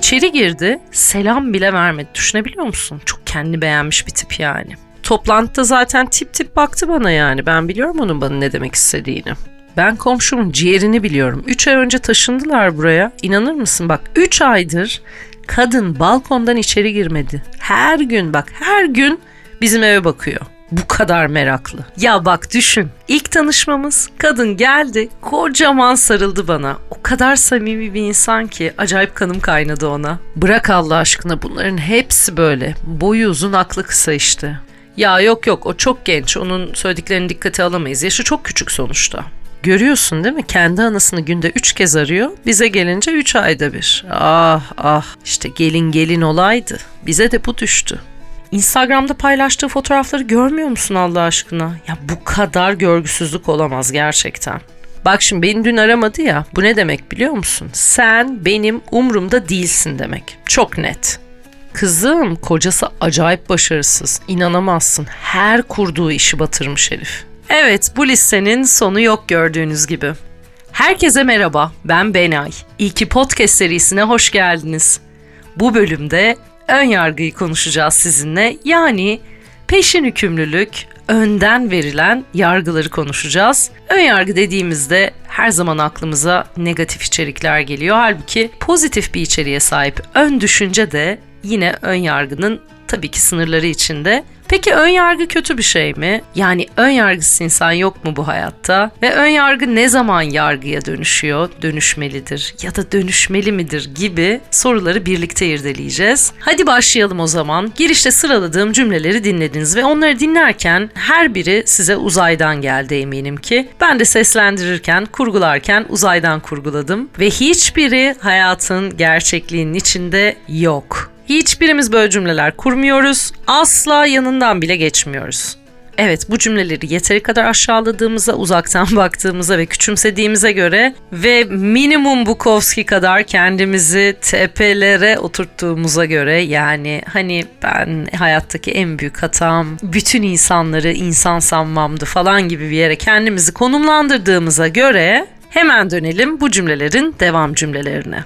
İçeri girdi, selam bile vermedi. Düşünebiliyor musun? Çok kendi beğenmiş bir tip yani. Toplantıda zaten tip tip baktı bana yani. Ben biliyorum onun bana ne demek istediğini. Ben komşumun ciğerini biliyorum. 3 ay önce taşındılar buraya. İnanır mısın? Bak 3 aydır kadın balkondan içeri girmedi. Her gün bak her gün bizim eve bakıyor. Bu kadar meraklı. Ya bak düşün. İlk tanışmamız kadın geldi kocaman sarıldı bana. O kadar samimi bir insan ki acayip kanım kaynadı ona. Bırak Allah aşkına bunların hepsi böyle. Boyu uzun aklı kısa işte. Ya yok yok o çok genç. Onun söylediklerini dikkate alamayız. Yaşı çok küçük sonuçta. Görüyorsun değil mi? Kendi anasını günde üç kez arıyor. Bize gelince üç ayda bir. Ah ah işte gelin gelin olaydı. Bize de bu düştü. Instagram'da paylaştığı fotoğrafları görmüyor musun Allah aşkına? Ya bu kadar görgüsüzlük olamaz gerçekten. Bak şimdi beni dün aramadı ya. Bu ne demek biliyor musun? Sen benim umrumda değilsin demek. Çok net. Kızım kocası acayip başarısız. İnanamazsın. Her kurduğu işi batırmış herif. Evet bu listenin sonu yok gördüğünüz gibi. Herkese merhaba ben Benay. İyi ki podcast serisine hoş geldiniz. Bu bölümde ön yargıyı konuşacağız sizinle. Yani peşin hükümlülük, önden verilen yargıları konuşacağız. Ön yargı dediğimizde her zaman aklımıza negatif içerikler geliyor. Halbuki pozitif bir içeriğe sahip ön düşünce de yine ön yargının tabii ki sınırları içinde. Peki ön yargı kötü bir şey mi? Yani ön yargısız insan yok mu bu hayatta? Ve ön yargı ne zaman yargıya dönüşüyor, dönüşmelidir ya da dönüşmeli midir gibi soruları birlikte irdeleyeceğiz. Hadi başlayalım o zaman. Girişte sıraladığım cümleleri dinlediniz ve onları dinlerken her biri size uzaydan geldi eminim ki. Ben de seslendirirken, kurgularken uzaydan kurguladım ve hiçbiri hayatın gerçekliğinin içinde yok. Hiçbirimiz böyle cümleler kurmuyoruz. Asla yanından bile geçmiyoruz. Evet bu cümleleri yeteri kadar aşağıladığımıza, uzaktan baktığımıza ve küçümsediğimize göre ve minimum Bukowski kadar kendimizi tepelere oturttuğumuza göre yani hani ben hayattaki en büyük hatam bütün insanları insan sanmamdı falan gibi bir yere kendimizi konumlandırdığımıza göre hemen dönelim bu cümlelerin devam cümlelerine.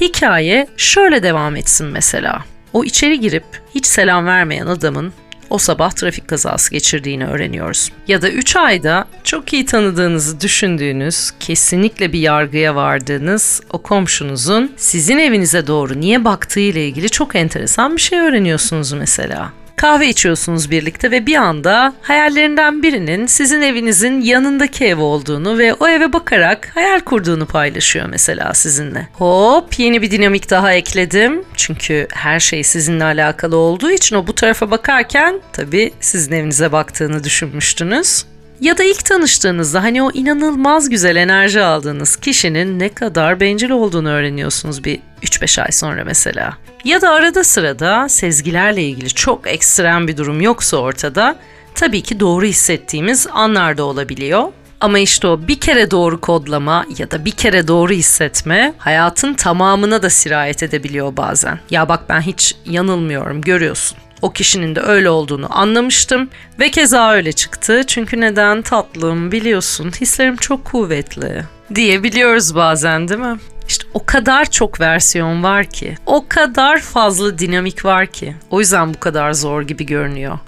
Hikaye şöyle devam etsin mesela. O içeri girip hiç selam vermeyen adamın o sabah trafik kazası geçirdiğini öğreniyoruz. Ya da 3 ayda çok iyi tanıdığınızı düşündüğünüz, kesinlikle bir yargıya vardığınız o komşunuzun sizin evinize doğru niye baktığı ile ilgili çok enteresan bir şey öğreniyorsunuz mesela. Kahve içiyorsunuz birlikte ve bir anda hayallerinden birinin sizin evinizin yanındaki ev olduğunu ve o eve bakarak hayal kurduğunu paylaşıyor mesela sizinle. Hop yeni bir dinamik daha ekledim. Çünkü her şey sizinle alakalı olduğu için o bu tarafa bakarken tabii sizin evinize baktığını düşünmüştünüz. Ya da ilk tanıştığınızda hani o inanılmaz güzel enerji aldığınız kişinin ne kadar bencil olduğunu öğreniyorsunuz bir 3-5 ay sonra mesela. Ya da arada sırada sezgilerle ilgili çok ekstrem bir durum yoksa ortada tabii ki doğru hissettiğimiz anlar da olabiliyor. Ama işte o bir kere doğru kodlama ya da bir kere doğru hissetme hayatın tamamına da sirayet edebiliyor bazen. Ya bak ben hiç yanılmıyorum görüyorsun. O kişinin de öyle olduğunu anlamıştım ve keza öyle çıktı. Çünkü neden tatlım biliyorsun hislerim çok kuvvetli diyebiliyoruz bazen değil mi? İşte o kadar çok versiyon var ki, o kadar fazla dinamik var ki. O yüzden bu kadar zor gibi görünüyor.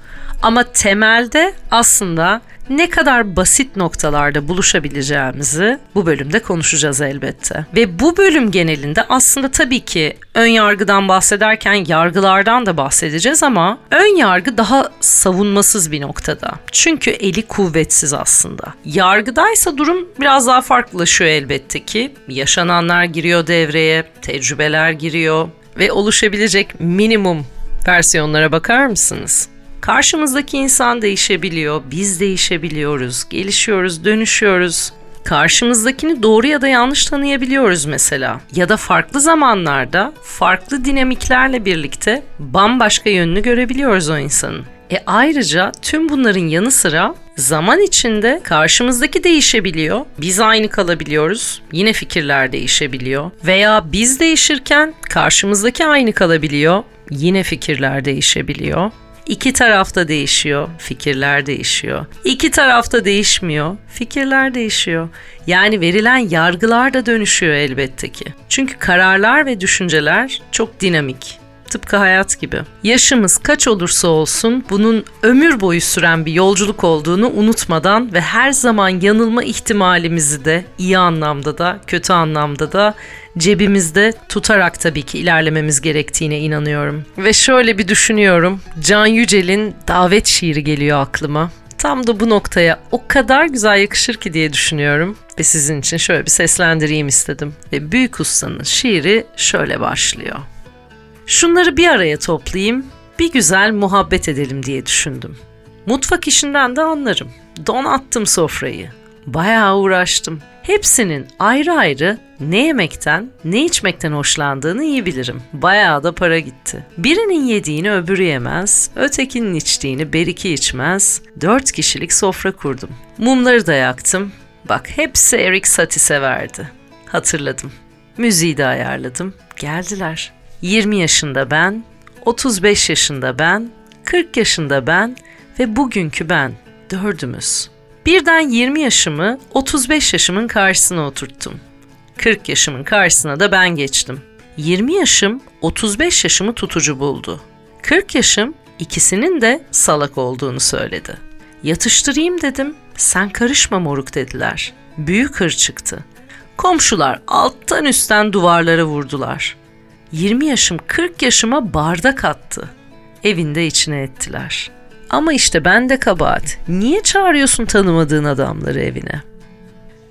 Ama temelde aslında ne kadar basit noktalarda buluşabileceğimizi bu bölümde konuşacağız elbette. Ve bu bölüm genelinde aslında tabii ki ön yargıdan bahsederken yargılardan da bahsedeceğiz ama ön yargı daha savunmasız bir noktada. Çünkü eli kuvvetsiz aslında. Yargıdaysa durum biraz daha farklılaşıyor elbette ki. Yaşananlar giriyor devreye, tecrübeler giriyor ve oluşabilecek minimum versiyonlara bakar mısınız? Karşımızdaki insan değişebiliyor, biz değişebiliyoruz, gelişiyoruz, dönüşüyoruz. Karşımızdakini doğru ya da yanlış tanıyabiliyoruz mesela. Ya da farklı zamanlarda farklı dinamiklerle birlikte bambaşka yönünü görebiliyoruz o insanın. E ayrıca tüm bunların yanı sıra zaman içinde karşımızdaki değişebiliyor. Biz aynı kalabiliyoruz. Yine fikirler değişebiliyor. Veya biz değişirken karşımızdaki aynı kalabiliyor. Yine fikirler değişebiliyor. İki tarafta değişiyor, fikirler değişiyor. İki tarafta değişmiyor, fikirler değişiyor. Yani verilen yargılar da dönüşüyor elbette ki. Çünkü kararlar ve düşünceler çok dinamik. Tıpkı hayat gibi. Yaşımız kaç olursa olsun bunun ömür boyu süren bir yolculuk olduğunu unutmadan ve her zaman yanılma ihtimalimizi de iyi anlamda da kötü anlamda da cebimizde tutarak tabii ki ilerlememiz gerektiğine inanıyorum. Ve şöyle bir düşünüyorum. Can Yücel'in davet şiiri geliyor aklıma. Tam da bu noktaya o kadar güzel yakışır ki diye düşünüyorum ve sizin için şöyle bir seslendireyim istedim. Ve Büyük Usta'nın şiiri şöyle başlıyor. Şunları bir araya toplayayım, bir güzel muhabbet edelim diye düşündüm. Mutfak işinden de anlarım. Donattım sofrayı. Bayağı uğraştım. Hepsinin ayrı ayrı ne yemekten, ne içmekten hoşlandığını iyi bilirim. Bayağı da para gitti. Birinin yediğini öbürü yemez, ötekinin içtiğini beriki içmez. Dört kişilik sofra kurdum. Mumları da yaktım. Bak hepsi Eric Satie severdi. Hatırladım. Müziği de ayarladım. Geldiler. 20 yaşında ben, 35 yaşında ben, 40 yaşında ben ve bugünkü ben. Dördümüz. Birden 20 yaşımı 35 yaşımın karşısına oturttum. 40 yaşımın karşısına da ben geçtim. 20 yaşım 35 yaşımı tutucu buldu. 40 yaşım ikisinin de salak olduğunu söyledi. Yatıştırayım dedim. Sen karışma moruk dediler. Büyük hır çıktı. Komşular alttan üstten duvarlara vurdular. 20 yaşım 40 yaşıma bardak attı. Evinde içine ettiler. Ama işte ben de kabahat. Niye çağırıyorsun tanımadığın adamları evine?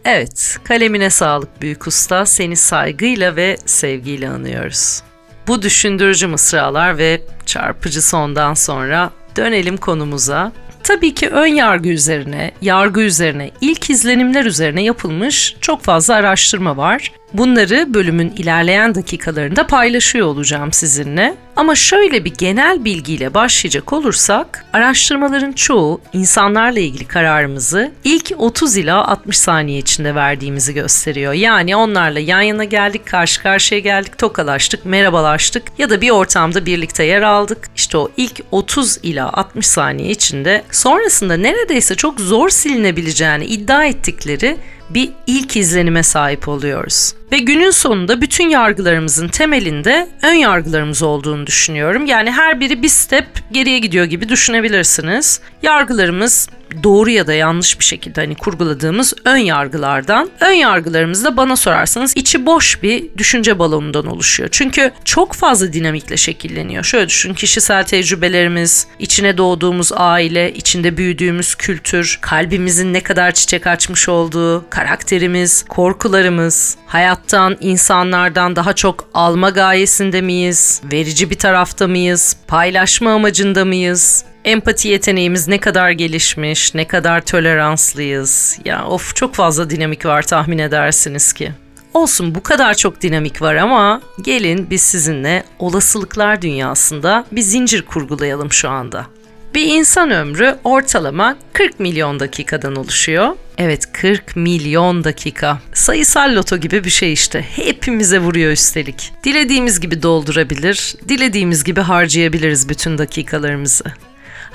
Evet, kalemine sağlık büyük usta. Seni saygıyla ve sevgiyle anıyoruz. Bu düşündürücü mısralar ve çarpıcı sondan sonra dönelim konumuza. Tabii ki ön yargı üzerine, yargı üzerine, ilk izlenimler üzerine yapılmış çok fazla araştırma var. Bunları bölümün ilerleyen dakikalarında paylaşıyor olacağım sizinle. Ama şöyle bir genel bilgiyle başlayacak olursak, araştırmaların çoğu insanlarla ilgili kararımızı ilk 30 ila 60 saniye içinde verdiğimizi gösteriyor. Yani onlarla yan yana geldik, karşı karşıya geldik, tokalaştık, merhabalaştık ya da bir ortamda birlikte yer aldık. İşte o ilk 30 ila 60 saniye içinde sonrasında neredeyse çok zor silinebileceğini iddia ettikleri bir ilk izlenime sahip oluyoruz. Ve günün sonunda bütün yargılarımızın temelinde ön yargılarımız olduğunu düşünüyorum. Yani her biri bir step geriye gidiyor gibi düşünebilirsiniz. Yargılarımız doğru ya da yanlış bir şekilde hani kurguladığımız ön yargılardan. Ön yargılarımız da bana sorarsanız içi boş bir düşünce balonundan oluşuyor. Çünkü çok fazla dinamikle şekilleniyor. Şöyle düşün kişisel tecrübelerimiz, içine doğduğumuz aile, içinde büyüdüğümüz kültür, kalbimizin ne kadar çiçek açmış olduğu, karakterimiz, korkularımız, hayattan, insanlardan daha çok alma gayesinde miyiz? Verici bir tarafta mıyız? Paylaşma amacında mıyız? Empati yeteneğimiz ne kadar gelişmiş, ne kadar toleranslıyız. Ya of çok fazla dinamik var tahmin edersiniz ki. Olsun bu kadar çok dinamik var ama gelin biz sizinle olasılıklar dünyasında bir zincir kurgulayalım şu anda. Bir insan ömrü ortalama 40 milyon dakikadan oluşuyor. Evet 40 milyon dakika. Sayısal loto gibi bir şey işte. Hepimize vuruyor üstelik. Dilediğimiz gibi doldurabilir, dilediğimiz gibi harcayabiliriz bütün dakikalarımızı.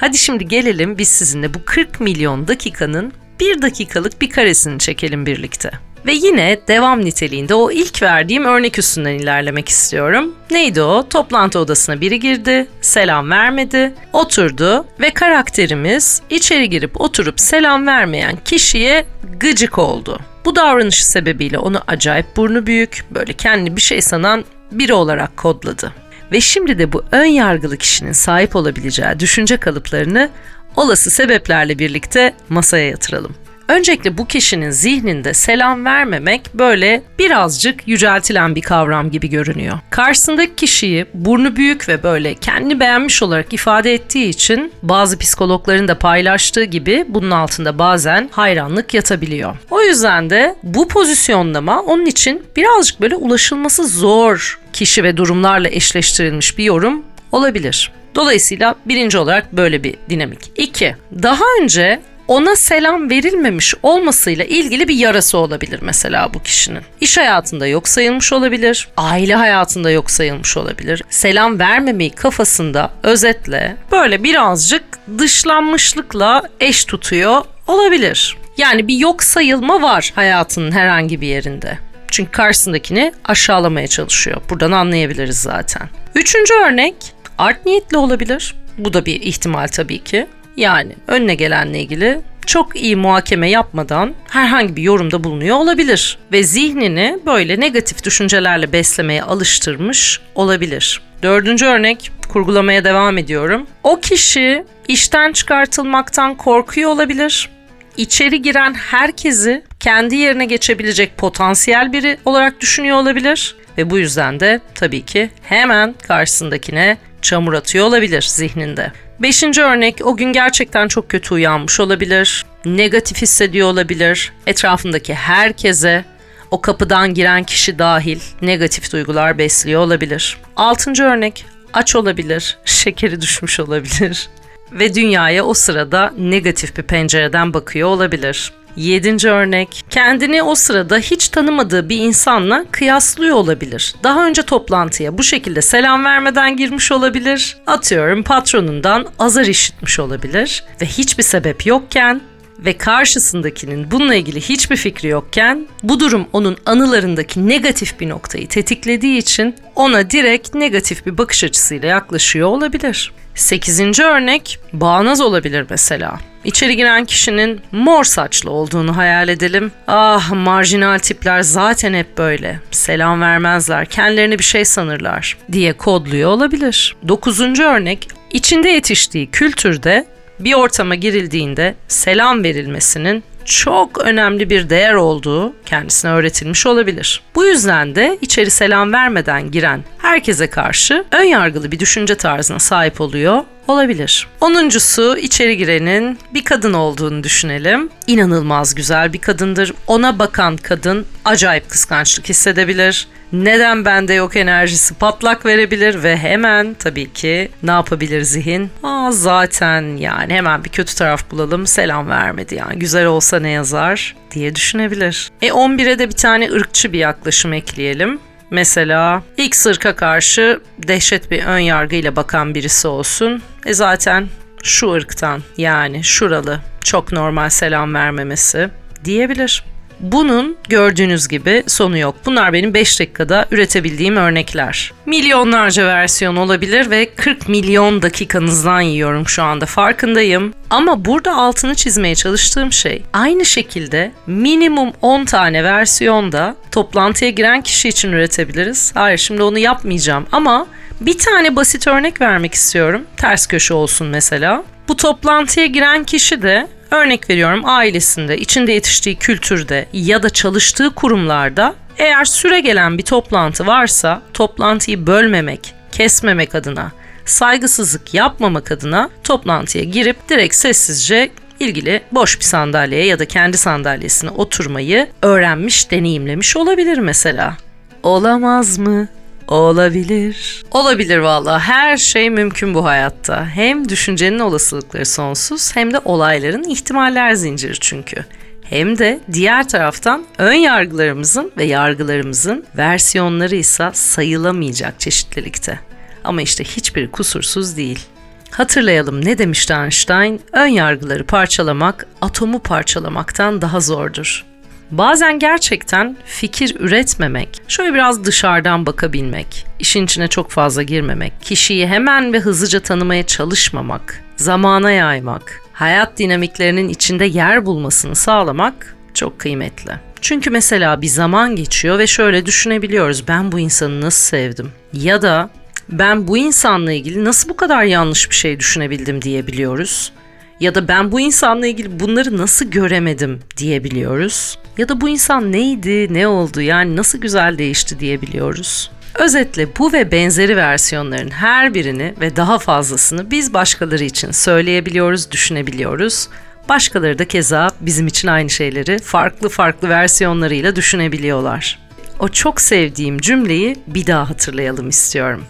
Hadi şimdi gelelim biz sizinle bu 40 milyon dakikanın bir dakikalık bir karesini çekelim birlikte. Ve yine devam niteliğinde o ilk verdiğim örnek üstünden ilerlemek istiyorum. Neydi o? Toplantı odasına biri girdi, selam vermedi, oturdu ve karakterimiz içeri girip oturup selam vermeyen kişiye gıcık oldu. Bu davranışı sebebiyle onu acayip burnu büyük, böyle kendi bir şey sanan biri olarak kodladı. Ve şimdi de bu ön yargılı kişinin sahip olabileceği düşünce kalıplarını olası sebeplerle birlikte masaya yatıralım. Öncelikle bu kişinin zihninde selam vermemek böyle birazcık yüceltilen bir kavram gibi görünüyor. Karşısındaki kişiyi burnu büyük ve böyle kendini beğenmiş olarak ifade ettiği için bazı psikologların da paylaştığı gibi bunun altında bazen hayranlık yatabiliyor. O yüzden de bu pozisyonlama onun için birazcık böyle ulaşılması zor kişi ve durumlarla eşleştirilmiş bir yorum olabilir. Dolayısıyla birinci olarak böyle bir dinamik. İki, daha önce ona selam verilmemiş olmasıyla ilgili bir yarası olabilir mesela bu kişinin. İş hayatında yok sayılmış olabilir, aile hayatında yok sayılmış olabilir. Selam vermemeyi kafasında özetle böyle birazcık dışlanmışlıkla eş tutuyor olabilir. Yani bir yok sayılma var hayatının herhangi bir yerinde. Çünkü karşısındakini aşağılamaya çalışıyor. Buradan anlayabiliriz zaten. Üçüncü örnek art niyetli olabilir. Bu da bir ihtimal tabii ki. Yani önüne gelenle ilgili çok iyi muhakeme yapmadan herhangi bir yorumda bulunuyor olabilir ve zihnini böyle negatif düşüncelerle beslemeye alıştırmış olabilir. Dördüncü örnek kurgulamaya devam ediyorum. O kişi işten çıkartılmaktan korkuyor olabilir. İçeri giren herkesi kendi yerine geçebilecek potansiyel biri olarak düşünüyor olabilir ve bu yüzden de tabii ki hemen karşısındakine çamur atıyor olabilir zihninde. Beşinci örnek o gün gerçekten çok kötü uyanmış olabilir, negatif hissediyor olabilir, etrafındaki herkese o kapıdan giren kişi dahil negatif duygular besliyor olabilir. Altıncı örnek aç olabilir, şekeri düşmüş olabilir ve dünyaya o sırada negatif bir pencereden bakıyor olabilir. Yedinci örnek, kendini o sırada hiç tanımadığı bir insanla kıyaslıyor olabilir. Daha önce toplantıya bu şekilde selam vermeden girmiş olabilir. Atıyorum patronundan azar işitmiş olabilir ve hiçbir sebep yokken ve karşısındakinin bununla ilgili hiçbir fikri yokken bu durum onun anılarındaki negatif bir noktayı tetiklediği için ona direkt negatif bir bakış açısıyla yaklaşıyor olabilir. Sekizinci örnek bağnaz olabilir mesela. İçeri giren kişinin mor saçlı olduğunu hayal edelim. Ah marjinal tipler zaten hep böyle. Selam vermezler, kendilerini bir şey sanırlar diye kodluyor olabilir. Dokuzuncu örnek içinde yetiştiği kültürde bir ortama girildiğinde selam verilmesinin çok önemli bir değer olduğu kendisine öğretilmiş olabilir. Bu yüzden de içeri selam vermeden giren herkese karşı ön yargılı bir düşünce tarzına sahip oluyor olabilir. Onuncusu içeri girenin bir kadın olduğunu düşünelim. İnanılmaz güzel bir kadındır. Ona bakan kadın acayip kıskançlık hissedebilir. Neden bende yok enerjisi patlak verebilir ve hemen tabii ki ne yapabilir zihin? Aa zaten yani hemen bir kötü taraf bulalım selam vermedi yani güzel olsa ne yazar diye düşünebilir. E 11'e de bir tane ırkçı bir yaklaşım ekleyelim. Mesela ilk sırka karşı dehşet bir ön yargıyla bakan birisi olsun. E zaten şu ırktan yani şuralı çok normal selam vermemesi diyebilir. Bunun gördüğünüz gibi sonu yok. Bunlar benim 5 dakikada üretebildiğim örnekler. Milyonlarca versiyon olabilir ve 40 milyon dakikanızdan yiyorum şu anda farkındayım. Ama burada altını çizmeye çalıştığım şey aynı şekilde minimum 10 tane versiyonda toplantıya giren kişi için üretebiliriz. Hayır şimdi onu yapmayacağım ama bir tane basit örnek vermek istiyorum. Ters köşe olsun mesela. Bu toplantıya giren kişi de Örnek veriyorum ailesinde, içinde yetiştiği kültürde ya da çalıştığı kurumlarda eğer süre gelen bir toplantı varsa toplantıyı bölmemek, kesmemek adına, saygısızlık yapmamak adına toplantıya girip direkt sessizce ilgili boş bir sandalyeye ya da kendi sandalyesine oturmayı öğrenmiş, deneyimlemiş olabilir mesela. Olamaz mı? Olabilir. Olabilir valla. Her şey mümkün bu hayatta. Hem düşüncenin olasılıkları sonsuz hem de olayların ihtimaller zinciri çünkü. Hem de diğer taraftan ön yargılarımızın ve yargılarımızın versiyonları ise sayılamayacak çeşitlilikte. Ama işte hiçbir kusursuz değil. Hatırlayalım ne demişti Einstein? Ön yargıları parçalamak atomu parçalamaktan daha zordur. Bazen gerçekten fikir üretmemek, şöyle biraz dışarıdan bakabilmek, işin içine çok fazla girmemek, kişiyi hemen ve hızlıca tanımaya çalışmamak, zamana yaymak, hayat dinamiklerinin içinde yer bulmasını sağlamak çok kıymetli. Çünkü mesela bir zaman geçiyor ve şöyle düşünebiliyoruz. Ben bu insanı nasıl sevdim? Ya da ben bu insanla ilgili nasıl bu kadar yanlış bir şey düşünebildim diyebiliyoruz ya da ben bu insanla ilgili bunları nasıl göremedim diyebiliyoruz. Ya da bu insan neydi, ne oldu yani nasıl güzel değişti diyebiliyoruz. Özetle bu ve benzeri versiyonların her birini ve daha fazlasını biz başkaları için söyleyebiliyoruz, düşünebiliyoruz. Başkaları da keza bizim için aynı şeyleri farklı farklı versiyonlarıyla düşünebiliyorlar. O çok sevdiğim cümleyi bir daha hatırlayalım istiyorum.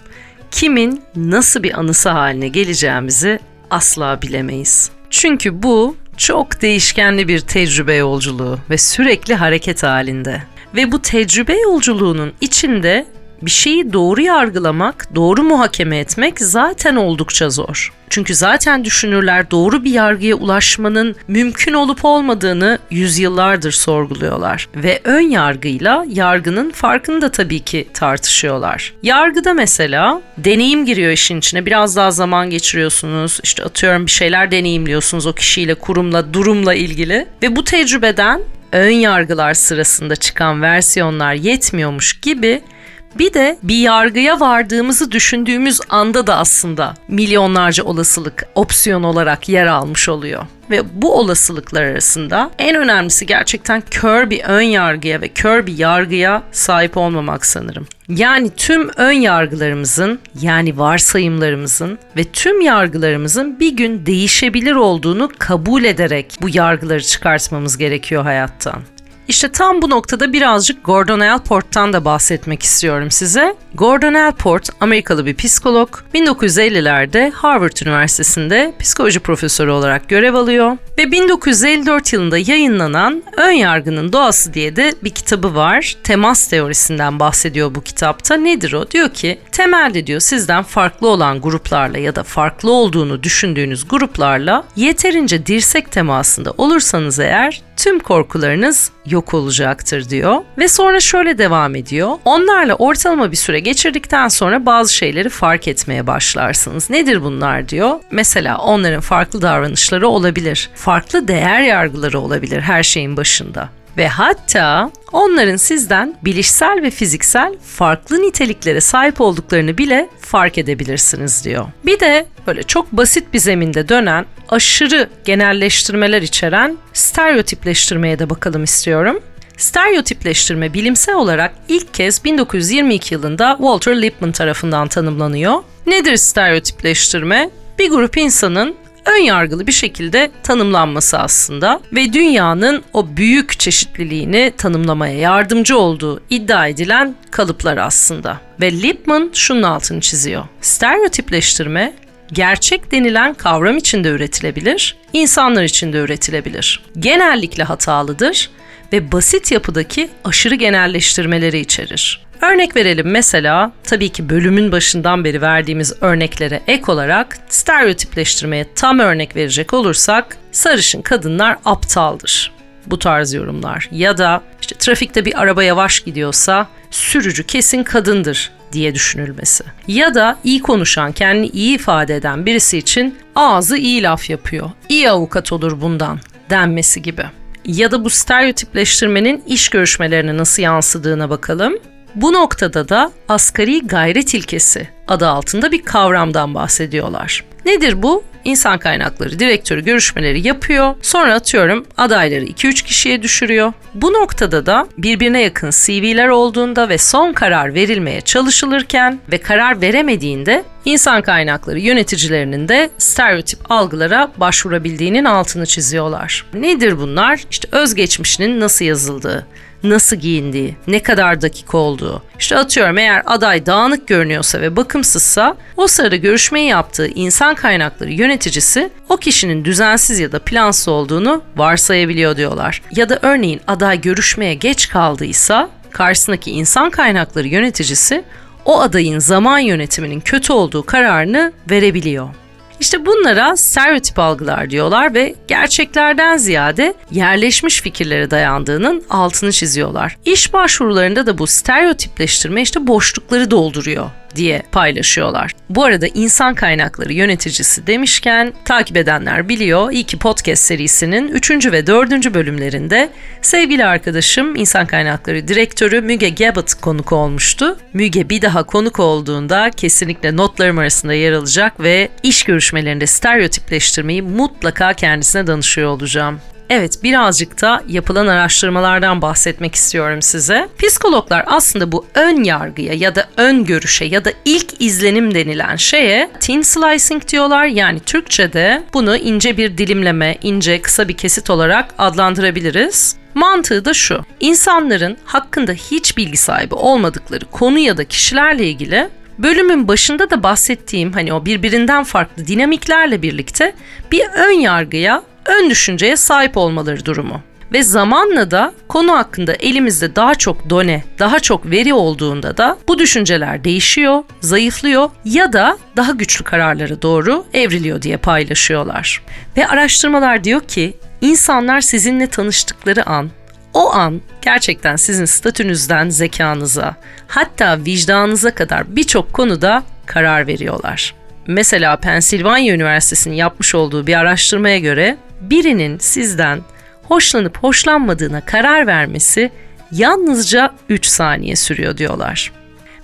Kimin nasıl bir anısı haline geleceğimizi asla bilemeyiz. Çünkü bu çok değişkenli bir tecrübe yolculuğu ve sürekli hareket halinde. Ve bu tecrübe yolculuğunun içinde bir şeyi doğru yargılamak, doğru muhakeme etmek zaten oldukça zor. Çünkü zaten düşünürler doğru bir yargıya ulaşmanın mümkün olup olmadığını yüzyıllardır sorguluyorlar ve ön yargıyla yargının farkını da tabii ki tartışıyorlar. Yargıda mesela deneyim giriyor işin içine. Biraz daha zaman geçiriyorsunuz. İşte atıyorum bir şeyler deneyimliyorsunuz o kişiyle, kurumla, durumla ilgili ve bu tecrübeden ön yargılar sırasında çıkan versiyonlar yetmiyormuş gibi bir de bir yargıya vardığımızı düşündüğümüz anda da aslında milyonlarca olasılık opsiyon olarak yer almış oluyor. Ve bu olasılıklar arasında en önemlisi gerçekten kör bir ön yargıya ve kör bir yargıya sahip olmamak sanırım. Yani tüm ön yargılarımızın yani varsayımlarımızın ve tüm yargılarımızın bir gün değişebilir olduğunu kabul ederek bu yargıları çıkartmamız gerekiyor hayattan. İşte tam bu noktada birazcık Gordon Allport'tan da bahsetmek istiyorum size. Gordon Allport Amerikalı bir psikolog. 1950'lerde Harvard Üniversitesi'nde psikoloji profesörü olarak görev alıyor ve 1954 yılında yayınlanan Ön Yargının Doğası diye de bir kitabı var. Temas teorisinden bahsediyor bu kitapta. Nedir o? Diyor ki temelde diyor sizden farklı olan gruplarla ya da farklı olduğunu düşündüğünüz gruplarla yeterince dirsek temasında olursanız eğer tüm korkularınız yok olacaktır diyor. Ve sonra şöyle devam ediyor. Onlarla ortalama bir süre geçirdikten sonra bazı şeyleri fark etmeye başlarsınız. Nedir bunlar diyor. Mesela onların farklı davranışları olabilir. Farklı değer yargıları olabilir her şeyin başında ve hatta onların sizden bilişsel ve fiziksel farklı niteliklere sahip olduklarını bile fark edebilirsiniz diyor. Bir de böyle çok basit bir zeminde dönen aşırı genelleştirmeler içeren stereotipleştirmeye de bakalım istiyorum. Stereotipleştirme bilimsel olarak ilk kez 1922 yılında Walter Lippmann tarafından tanımlanıyor. Nedir stereotipleştirme? Bir grup insanın ön yargılı bir şekilde tanımlanması aslında ve dünyanın o büyük çeşitliliğini tanımlamaya yardımcı olduğu iddia edilen kalıplar aslında. Ve Lippmann şunun altını çiziyor. Stereotipleştirme gerçek denilen kavram içinde üretilebilir, insanlar içinde üretilebilir. Genellikle hatalıdır ve basit yapıdaki aşırı genelleştirmeleri içerir. Örnek verelim mesela tabii ki bölümün başından beri verdiğimiz örneklere ek olarak stereotipleştirmeye tam örnek verecek olursak sarışın kadınlar aptaldır. Bu tarz yorumlar ya da işte trafikte bir araba yavaş gidiyorsa sürücü kesin kadındır diye düşünülmesi. Ya da iyi konuşan, kendini iyi ifade eden birisi için ağzı iyi laf yapıyor. İyi avukat olur bundan denmesi gibi. Ya da bu stereotipleştirmenin iş görüşmelerine nasıl yansıdığına bakalım. Bu noktada da asgari gayret ilkesi adı altında bir kavramdan bahsediyorlar. Nedir bu? İnsan kaynakları direktörü görüşmeleri yapıyor. Sonra atıyorum adayları 2-3 kişiye düşürüyor. Bu noktada da birbirine yakın CV'ler olduğunda ve son karar verilmeye çalışılırken ve karar veremediğinde insan kaynakları yöneticilerinin de stereotip algılara başvurabildiğinin altını çiziyorlar. Nedir bunlar? İşte özgeçmişinin nasıl yazıldığı, nasıl giyindiği, ne kadar dakika olduğu. İşte atıyorum eğer aday dağınık görünüyorsa ve bakımsızsa o sırada görüşmeyi yaptığı insan kaynakları yöneticisi o kişinin düzensiz ya da plansız olduğunu varsayabiliyor diyorlar. Ya da örneğin aday görüşmeye geç kaldıysa karşısındaki insan kaynakları yöneticisi o adayın zaman yönetiminin kötü olduğu kararını verebiliyor. İşte bunlara stereotip algılar diyorlar ve gerçeklerden ziyade yerleşmiş fikirlere dayandığının altını çiziyorlar. İş başvurularında da bu stereotipleştirme işte boşlukları dolduruyor diye paylaşıyorlar. Bu arada insan kaynakları yöneticisi demişken takip edenler biliyor. İyi ki podcast serisinin 3. ve 4. bölümlerinde sevgili arkadaşım insan kaynakları direktörü Müge Gabbett konuk olmuştu. Müge bir daha konuk olduğunda kesinlikle notlarım arasında yer alacak ve iş görüşmelerinde stereotipleştirmeyi mutlaka kendisine danışıyor olacağım. Evet birazcık da yapılan araştırmalardan bahsetmek istiyorum size. Psikologlar aslında bu ön yargıya ya da ön görüşe ya da ilk izlenim denilen şeye thin slicing diyorlar. Yani Türkçe'de bunu ince bir dilimleme, ince kısa bir kesit olarak adlandırabiliriz. Mantığı da şu. İnsanların hakkında hiç bilgi sahibi olmadıkları konu ya da kişilerle ilgili bölümün başında da bahsettiğim hani o birbirinden farklı dinamiklerle birlikte bir ön yargıya ön düşünceye sahip olmaları durumu. Ve zamanla da konu hakkında elimizde daha çok done, daha çok veri olduğunda da bu düşünceler değişiyor, zayıflıyor ya da daha güçlü kararlara doğru evriliyor diye paylaşıyorlar. Ve araştırmalar diyor ki insanlar sizinle tanıştıkları an o an gerçekten sizin statünüzden zekanıza, hatta vicdanınıza kadar birçok konuda karar veriyorlar. Mesela Pensilvanya Üniversitesi'nin yapmış olduğu bir araştırmaya göre birinin sizden hoşlanıp hoşlanmadığına karar vermesi yalnızca 3 saniye sürüyor diyorlar.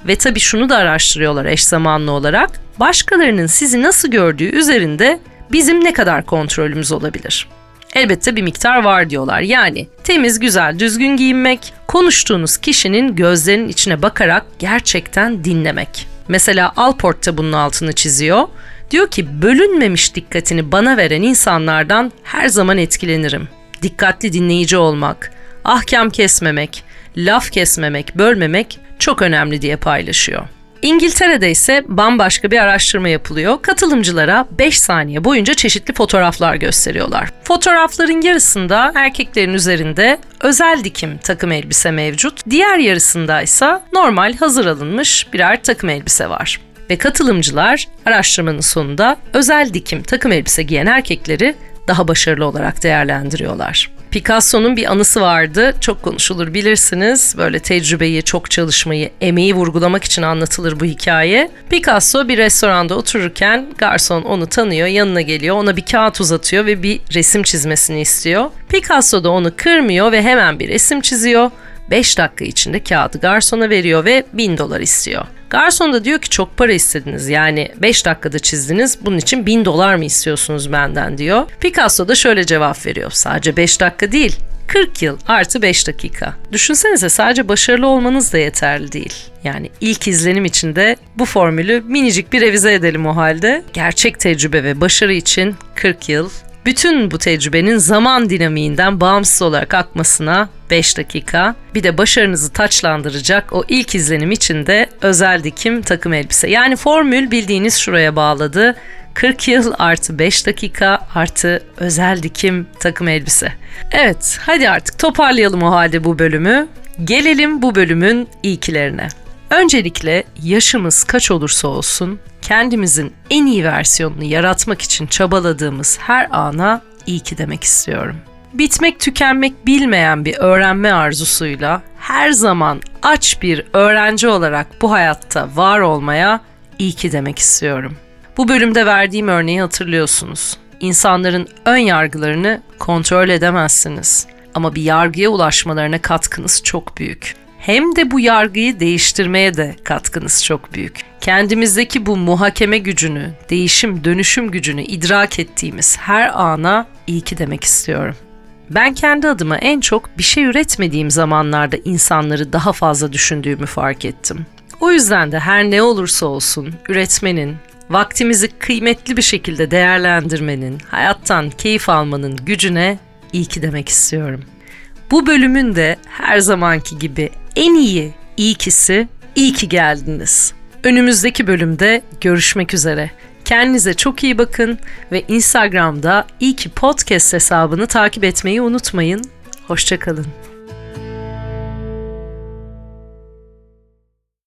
Ve tabii şunu da araştırıyorlar eş zamanlı olarak. Başkalarının sizi nasıl gördüğü üzerinde bizim ne kadar kontrolümüz olabilir? Elbette bir miktar var diyorlar. Yani temiz, güzel, düzgün giyinmek, konuştuğunuz kişinin gözlerinin içine bakarak gerçekten dinlemek. Mesela Alport da bunun altını çiziyor. Diyor ki bölünmemiş dikkatini bana veren insanlardan her zaman etkilenirim. Dikkatli dinleyici olmak, ahkam kesmemek, laf kesmemek, bölmemek çok önemli diye paylaşıyor. İngiltere'de ise bambaşka bir araştırma yapılıyor. Katılımcılara 5 saniye boyunca çeşitli fotoğraflar gösteriyorlar. Fotoğrafların yarısında erkeklerin üzerinde özel dikim takım elbise mevcut. Diğer yarısında ise normal hazır alınmış birer takım elbise var. Ve katılımcılar araştırmanın sonunda özel dikim takım elbise giyen erkekleri daha başarılı olarak değerlendiriyorlar. Picasso'nun bir anısı vardı. Çok konuşulur bilirsiniz. Böyle tecrübeyi, çok çalışmayı, emeği vurgulamak için anlatılır bu hikaye. Picasso bir restoranda otururken garson onu tanıyor, yanına geliyor, ona bir kağıt uzatıyor ve bir resim çizmesini istiyor. Picasso da onu kırmıyor ve hemen bir resim çiziyor. 5 dakika içinde kağıdı garsona veriyor ve 1000 dolar istiyor. Garson da diyor ki çok para istediniz yani 5 dakikada çizdiniz bunun için 1000 dolar mı istiyorsunuz benden diyor. Picasso da şöyle cevap veriyor sadece 5 dakika değil 40 yıl artı 5 dakika. Düşünsenize sadece başarılı olmanız da yeterli değil. Yani ilk izlenim içinde bu formülü minicik bir revize edelim o halde. Gerçek tecrübe ve başarı için 40 yıl bütün bu tecrübenin zaman dinamiğinden bağımsız olarak akmasına 5 dakika. Bir de başarınızı taçlandıracak o ilk izlenim için de özel dikim takım elbise. Yani formül bildiğiniz şuraya bağladı. 40 yıl artı 5 dakika artı özel dikim takım elbise. Evet hadi artık toparlayalım o halde bu bölümü. Gelelim bu bölümün ilkilerine. Öncelikle yaşımız kaç olursa olsun kendimizin en iyi versiyonunu yaratmak için çabaladığımız her ana iyi ki demek istiyorum. Bitmek tükenmek bilmeyen bir öğrenme arzusuyla her zaman aç bir öğrenci olarak bu hayatta var olmaya iyi ki demek istiyorum. Bu bölümde verdiğim örneği hatırlıyorsunuz. İnsanların ön yargılarını kontrol edemezsiniz ama bir yargıya ulaşmalarına katkınız çok büyük hem de bu yargıyı değiştirmeye de katkınız çok büyük. Kendimizdeki bu muhakeme gücünü, değişim, dönüşüm gücünü idrak ettiğimiz her ana iyi ki demek istiyorum. Ben kendi adıma en çok bir şey üretmediğim zamanlarda insanları daha fazla düşündüğümü fark ettim. O yüzden de her ne olursa olsun üretmenin, vaktimizi kıymetli bir şekilde değerlendirmenin, hayattan keyif almanın gücüne iyi ki demek istiyorum. Bu bölümün de her zamanki gibi en iyi iyi kisi iyi ki geldiniz. Önümüzdeki bölümde görüşmek üzere. Kendinize çok iyi bakın ve Instagram'da iyi ki podcast hesabını takip etmeyi unutmayın. Hoşçakalın.